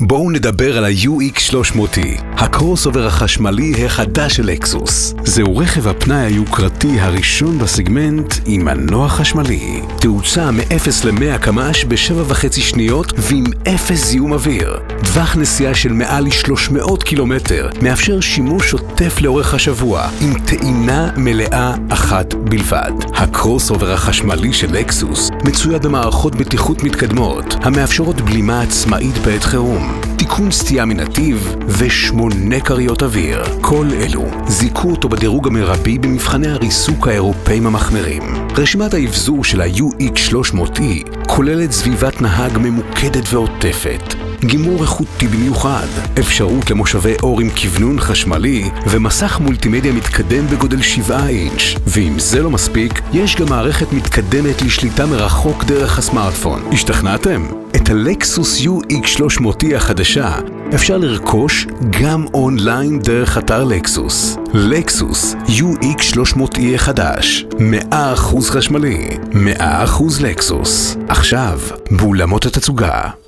בואו נדבר על ה-UX300E, הקרוס אובר החשמלי החדש של לקסוס. זהו רכב הפנאי היוקרתי הראשון בסגמנט עם מנוע חשמלי. תאוצה מ-0 ל-100 קמ"ש ב-7.5 שניות ועם 0 זיהום אוויר. טווח נסיעה של מעל 300 קילומטר, מאפשר שימוש שוטף לאורך השבוע, עם טעינה מלאה אחת בלבד. הקרוס אובר החשמלי של לקסוס מצויד במערכות בטיחות מתקדמות, המאפשרות בלימה עצמאית בעת חירום. תיקון סטייה מנתיב ושמונה כריות אוויר. כל אלו זיכו אותו בדירוג המרבי במבחני הריסוק האירופאים המחמירים. רשימת האבזור של ה-UX300E כוללת סביבת נהג ממוקדת ועוטפת, גימור איכותי במיוחד, אפשרות למושבי אור עם כוונון חשמלי ומסך מולטימדיה מתקדם בגודל 7 אינץ'. ואם זה לא מספיק, יש גם מערכת מתקדמת לשליטה מרחוק דרך הסמארטפון. השתכנעתם? את הלקסוס UX300E החדשה אפשר לרכוש גם אונליין דרך אתר לקסוס. לקסוס UX300E החדש, 100% חשמלי, 100% לקסוס. עכשיו, באולמות התצוגה.